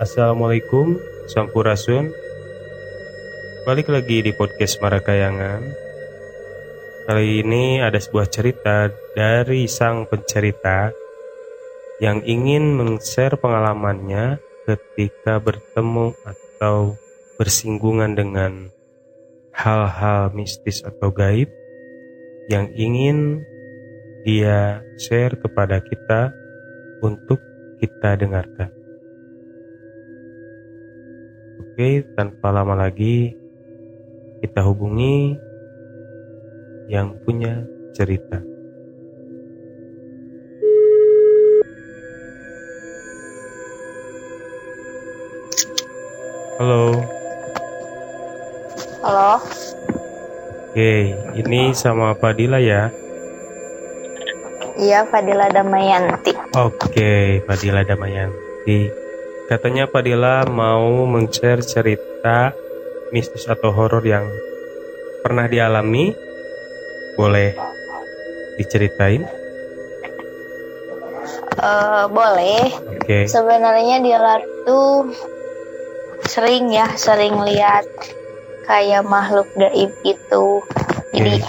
Assalamualaikum Sampurasun. Balik lagi di podcast Marakayangan. Kali ini ada sebuah cerita dari sang pencerita Yang ingin men-share pengalamannya ketika bertemu atau bersinggungan dengan hal-hal mistis atau gaib Yang ingin dia share kepada kita untuk kita dengarkan Oke, tanpa lama lagi kita hubungi yang punya cerita. Halo. Halo, Oke, ini sama Fadila ya. iya Fadila Damayanti. Oke, Fadila Damayanti. Katanya Fadila mau men-share cerita mistis atau horor yang pernah dialami. Boleh diceritain? Eh, boleh. Oke. Sebenarnya Dila tuh sering ya, sering lihat kayak makhluk gaib gitu. Jadi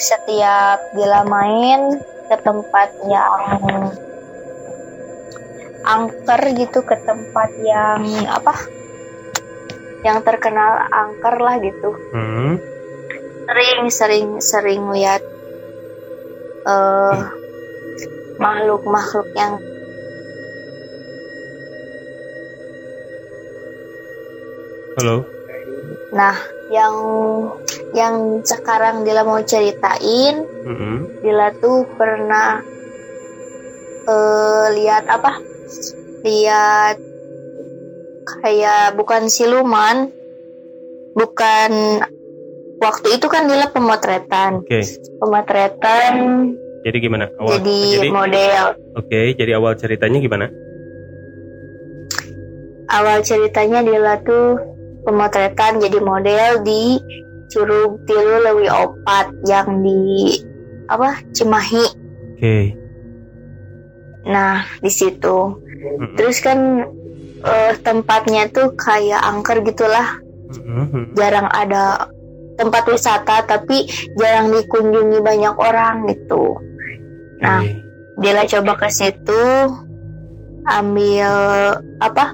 setiap Dila main ke tempat yang angker gitu, ke tempat yang apa? Yang terkenal angker lah gitu. Hmm. sering sering sering lihat eh makhluk-makhluk yang Halo. nah yang yang sekarang Dila mau ceritain Mm-mm. Dila tuh pernah eh lihat apa lihat kayak bukan siluman bukan waktu itu kan Dila pemotretan Oke. pemotretan Jadi gimana? Awal. jadi jadi model Oke, jadi awal ceritanya gimana? awal ceritanya Dila tuh pemotretan jadi model di Curug Tilu Lewi Opat yang di apa Cimahi. Oke. Nah di situ. Terus kan eh, tempatnya tuh kayak angker gitulah, Mm-mm. jarang ada tempat wisata tapi jarang dikunjungi banyak orang gitu. Nah. Dila coba ke situ ambil apa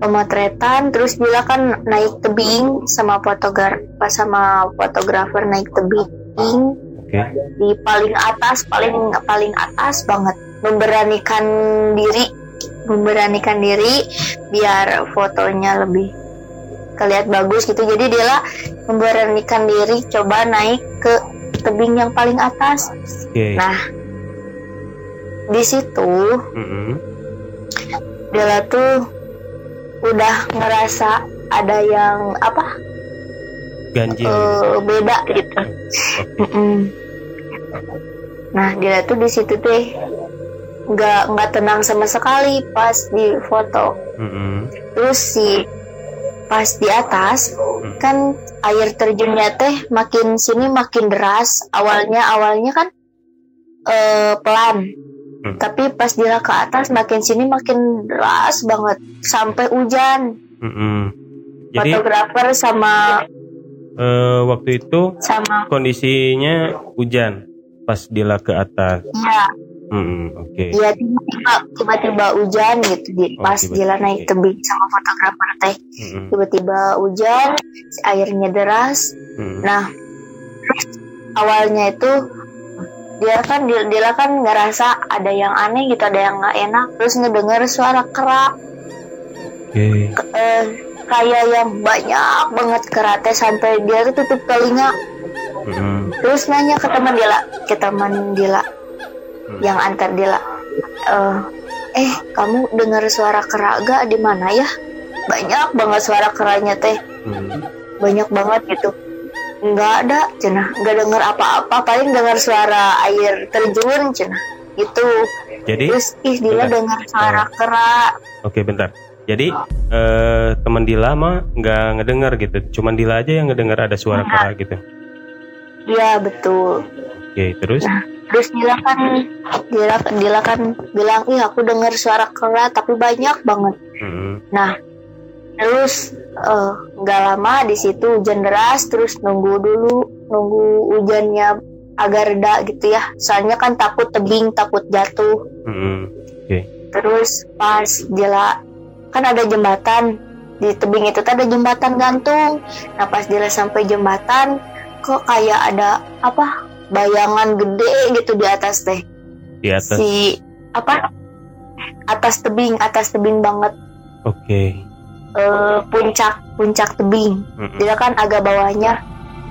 pemotretan terus Dila kan naik tebing sama fotografer sama fotografer naik tebing Oke. di paling atas paling paling atas banget memberanikan diri memberanikan diri biar fotonya lebih kelihat bagus gitu jadi Dila memberanikan diri coba naik ke tebing yang paling atas Oke. nah di situ. Dela tuh udah ngerasa ada yang apa Ganjil. eh, beda gitu. Mm-mm. Nah Dela tuh di situ teh nggak nggak tenang sama sekali pas di foto. Mm-mm. Terus si pas di atas Hmm. kan air terjunnya teh makin sini makin deras. Awalnya awalnya kan eh, pelan. Hmm. Tapi pas dia ke atas makin sini makin deras banget sampai hujan. Mm-mm. Jadi Fotografer sama eh, waktu itu sama kondisinya hujan pas Dila ke atas. ya Mm-mm. Oke. ya tiba-tiba tiba-tiba hujan gitu di Oh, pas tiba-tiba, dia naik tebing sama fotografer teh Mm-mm. tiba-tiba hujan airnya deras Mm-mm. nah awalnya itu dia kan dia, dia kan ngerasa ada yang aneh gitu ada yang nggak enak terus ngedenger suara kerak Oke. ke- eh, kayak yang banyak banget keratnya sampai dia tuh tutup telinga Mm-mm. terus nanya ke teman Dila ke teman Dila Hmm. yang antar Dila eh eh kamu dengar suara kerak gak di mana ya? Banyak banget suara keraknya teh. Mm. banyak banget gitu. Nggak ada cenah nggak dengar apa-apa paling dengar suara air terjun cenah gitu. Jadi terus ih Dila dengar suara kerak oke bentar. Jadi eh, teman Dila mah nggak ngedengar gitu. Cuman Dila aja yang ngedengar ada suara kerak gitu. iya betul. Oke, terus? Nah, terus Dila kan Dila, Dila kan bilang ih aku dengar suara kerak tapi banyak banget Mm-mm. Nah, terus eh, nggak lama di situ hujan deras, terus nunggu dulu, nunggu hujannya agak reda gitu ya. Soalnya kan takut tebing, takut jatuh. Mm-mm. Terus pas jela kan ada jembatan di tebing itu tuh ada jembatan gantung. Nah pas jela sampai jembatan, kok kayak ada apa bayangan gede gitu di atas teh. Di atas. Si apa atas tebing, atas tebing banget. Oke. eh, puncak puncak tebing. Mm-mm. Dia kan agak bawahnya.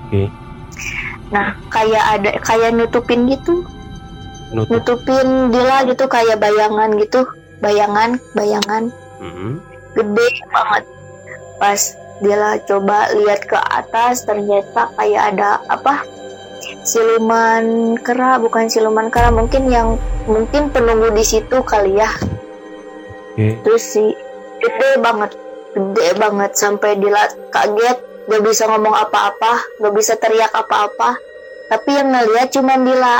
Oke. Nah, kayak ada kayak nutupin gitu, Nutup. nutupin Dila gitu kayak bayangan gitu, bayangan, bayangan Mm-mm. gede banget. Pas Dila coba lihat ke atas, ternyata kayak ada apa? Siluman kera, bukan siluman kera, mungkin yang mungkin penunggu di situ kali ya. Oke. Terus sih gede banget, gede banget sampai Dila kaget, gak bisa ngomong apa-apa, gak bisa teriak apa-apa. Tapi yang ngeliat cuma Dila.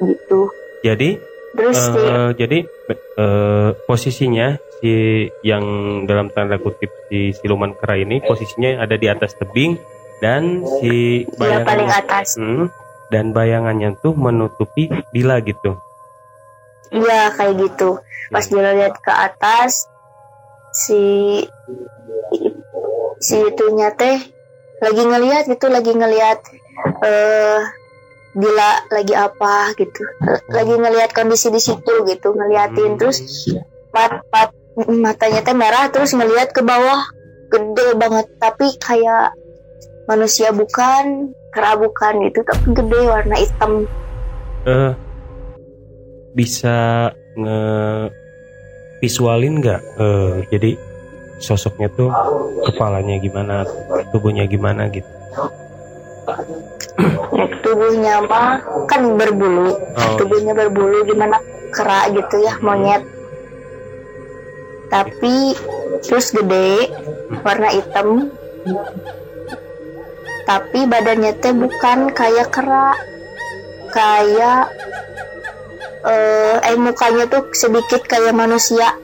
Gitu. Jadi Terus sih, eh, jadi eh, posisinya si yang dalam tanda kutip si siluman kera ini posisinya ada di atas tebing dan si dia paling atas. Hmm, dan bayangannya tuh menutupi Dila gitu. Iya kayak gitu. Pas Dila lihat ke atas, si si itunya teh lagi ngelihat gitu, lagi ngelihat eh Dila lagi apa gitu, lagi ngelihat kondisi di situ gitu, ngeliatin terus mat, mat- matanya teh merah terus ngelihat ke bawah gede banget tapi kayak manusia bukan kera bukan. Gitu tapi gede warna hitam. Eh bisa nge visualin nggak? Eh, jadi sosoknya tuh kepalanya gimana tubuhnya gimana gitu? Ya, tubuhnya mah kan berbulu. Oh. Tubuhnya berbulu gimana kera gitu ya monyet. Tapi terus gede warna hitam tapi badannya teh bukan kayak kera. Kayak eh eh mukanya tuh sedikit kayak manusia.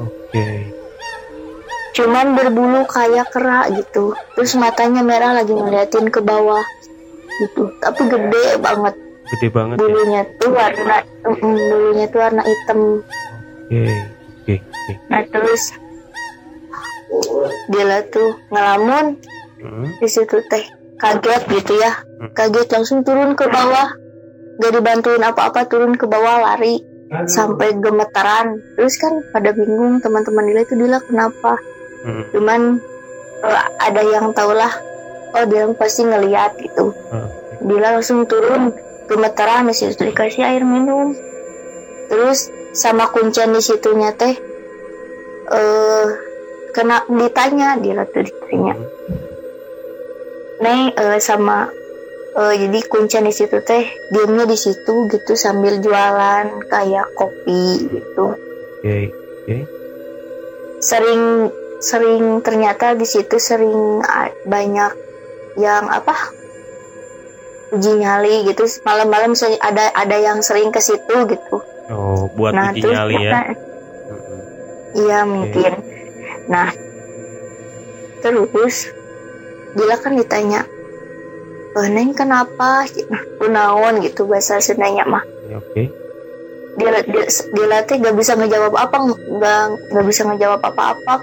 Oke. Cuman berbulu kayak kera gitu. Terus matanya merah lagi ngeliatin ke bawah gitu. Tapi gede banget. Gede banget ya? Bulunya tuh warna mm, bulunya tuh warna hitam. Oke oke oke. Nah terus dia tuh ngelamun Hmm, di situ teh kaget gitu ya. Hmm. kaget langsung turun ke bawah. Gak dibantuin apa-apa turun ke bawah lari. Sampai gemetaran. Terus kan pada bingung teman-teman Dila itu Dila kenapa? Hmm, cuman eh, ada yang tahulah oh dia pasti ngeliat gitu. Ah, Dila langsung turun gemetaran di situ dikasih air minum. Terus sama kuncian di situnya teh eh kena ditanya Dila tuh ditanya. Hmm. Neng eh, sama eh, jadi kuncian di situ teh diemnya di situ gitu sambil jualan kayak kopi gitu. Oke oke. Sering sering ternyata di situ sering banyak yang apa uji nyali gitu. Malam-malam ada ada yang sering ke situ gitu. Oh buat nah uji terus nyali ya? iya mungkin. Nah terus Dila kan ditanya eh, Neng kenapa? Kunaon gitu bahasa Sundanya mah. Ya, oke. Dia dia, dia teh gak bisa ngejawab apa nggak nggak bisa ngejawab apa-apa.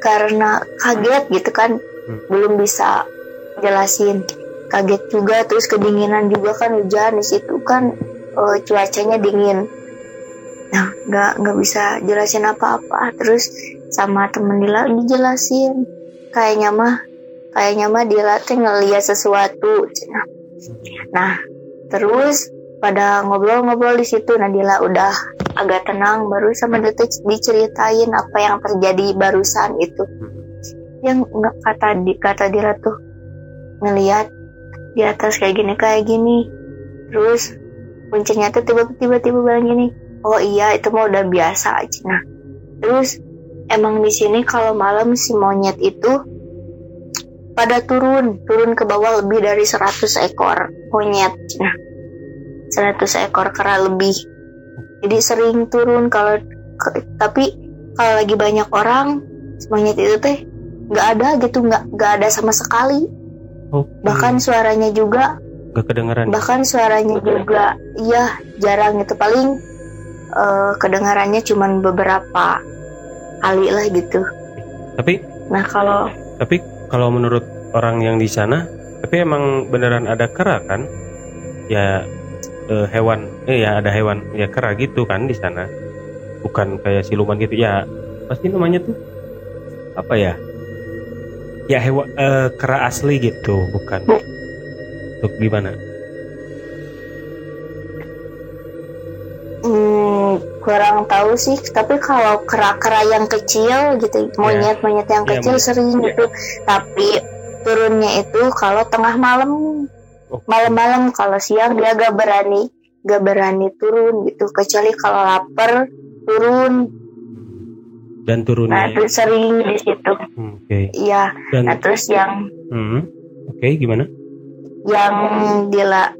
Karena kaget gitu kan Hmm. belum bisa jelasin. Kaget juga terus kedinginan juga kan hujan di situ kan eh, cuacanya dingin. Nah nggak nggak bisa jelasin apa-apa. Terus sama temen Dila dijelasin kayaknya mah kayaknya mah Dila teh ngeliat sesuatu. Nah terus pada ngobrol-ngobrol di situ. Nadila udah agak tenang baru sama detik diceritain apa yang terjadi barusan itu. Yang nggak kata di kata Dila tuh ngelihat di atas kayak gini kayak gini. Terus kuncinya tuh tiba-tiba tiba bilang gini oh iya itu mah udah biasa aja. Nah terus emang di sini kalau malam si monyet itu pada turun turun ke bawah lebih dari 100 ekor monyet. Nah 100 ekor kera lebih. Jadi sering turun kalau tapi kalau lagi banyak orang monyet itu teh nggak ada gitu nggak nggak ada sama sekali. Oke. bahkan suaranya juga Gak kedengeran. bahkan suaranya juga iya jarang gitu. Paling eh, kedengarannya cuman beberapa kali lah gitu Tapi nah kalau tapi kalau menurut orang yang di sana, tapi emang beneran ada kera kan? Ya eh, hewan, eh ya ada hewan ya kera gitu kan di sana. Bukan kayak siluman gitu ya. Pasti namanya tuh apa ya? Ya hewan eh, kera asli gitu, bukan. Untuk gimana? Kurang tahu sih tapi kalau kera-kera yang kecil gitu monyet-monyet yang Iya, kecil monyet. sering gitu tapi turunnya itu kalau tengah malam Oh. malam-malam kalau siang dia gak berani gak berani turun gitu kecuali kalau lapar turun Dan nah turunnya. itu sering di situ Hmm, Oke. iya Dan nah terus yang hmm, oke gimana? yang dila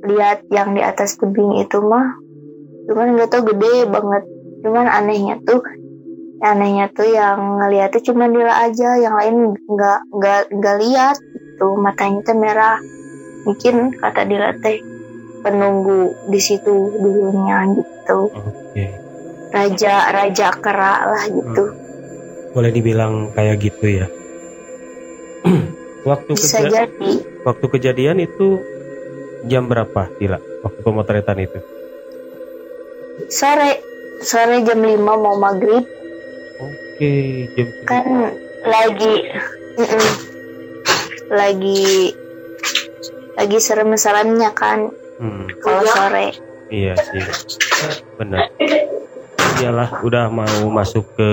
lihat yang di atas tebing itu mah cuman nggak tau gede banget cuman anehnya tuh anehnya tuh yang ngeliatnya cuma Dila aja yang lain nggak nggak nggak lihat tuh matanya tuh merah mungkin kata Dila teh penunggu di situ dulunya gitu Oke. raja raja kera lah gitu Boleh dibilang kayak gitu ya. waktu bisa keja- jadi waktu kejadian itu jam berapa, Dila? Waktu pemotretan itu? Sore sore jam 5 mau maghrib Oke, jam kan lagi mm-mm. lagi lagi serem-seremnya kan Hmm, kalau sore iya sih. Benar. Iyalah, udah mau masuk ke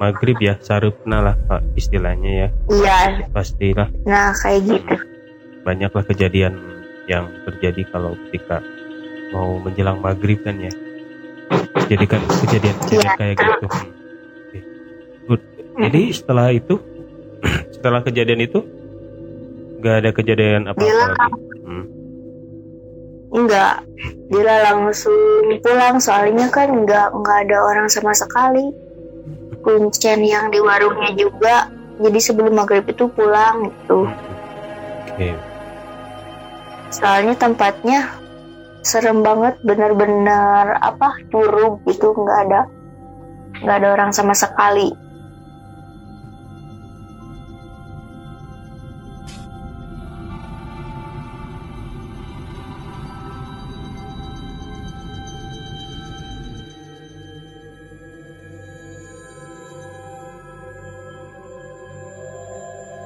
maghrib ya, sarupna lah Pak istilahnya ya. iya Pastilah nah kayak gitu banyaklah kejadian yang terjadi kalau ketika mau menjelang maghrib kan ya. Jadi kan kejadian-kejadian Iya. kayak gitu. Good. Jadi setelah itu, setelah kejadian itu, nggak ada kejadian apa-apa Gila. lagi. Hmm. enggak dia langsung pulang soalnya kan enggak enggak ada orang sama sekali kuncen yang di warungnya juga jadi sebelum maghrib itu pulang gitu Oke. soalnya tempatnya serem banget bener-bener apa turun gitu nggak ada nggak ada orang sama sekali